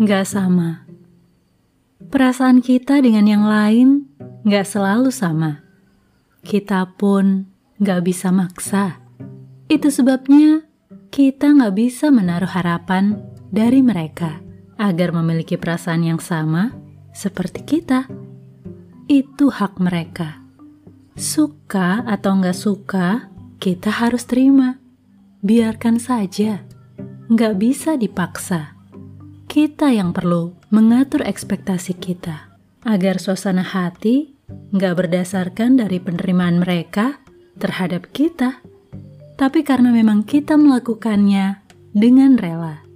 nggak sama. Perasaan kita dengan yang lain nggak selalu sama. Kita pun nggak bisa maksa. Itu sebabnya kita nggak bisa menaruh harapan dari mereka agar memiliki perasaan yang sama seperti kita. Itu hak mereka. Suka atau nggak suka, kita harus terima. Biarkan saja. Nggak bisa dipaksa. Kita yang perlu mengatur ekspektasi kita agar suasana hati nggak berdasarkan dari penerimaan mereka terhadap kita, tapi karena memang kita melakukannya dengan rela.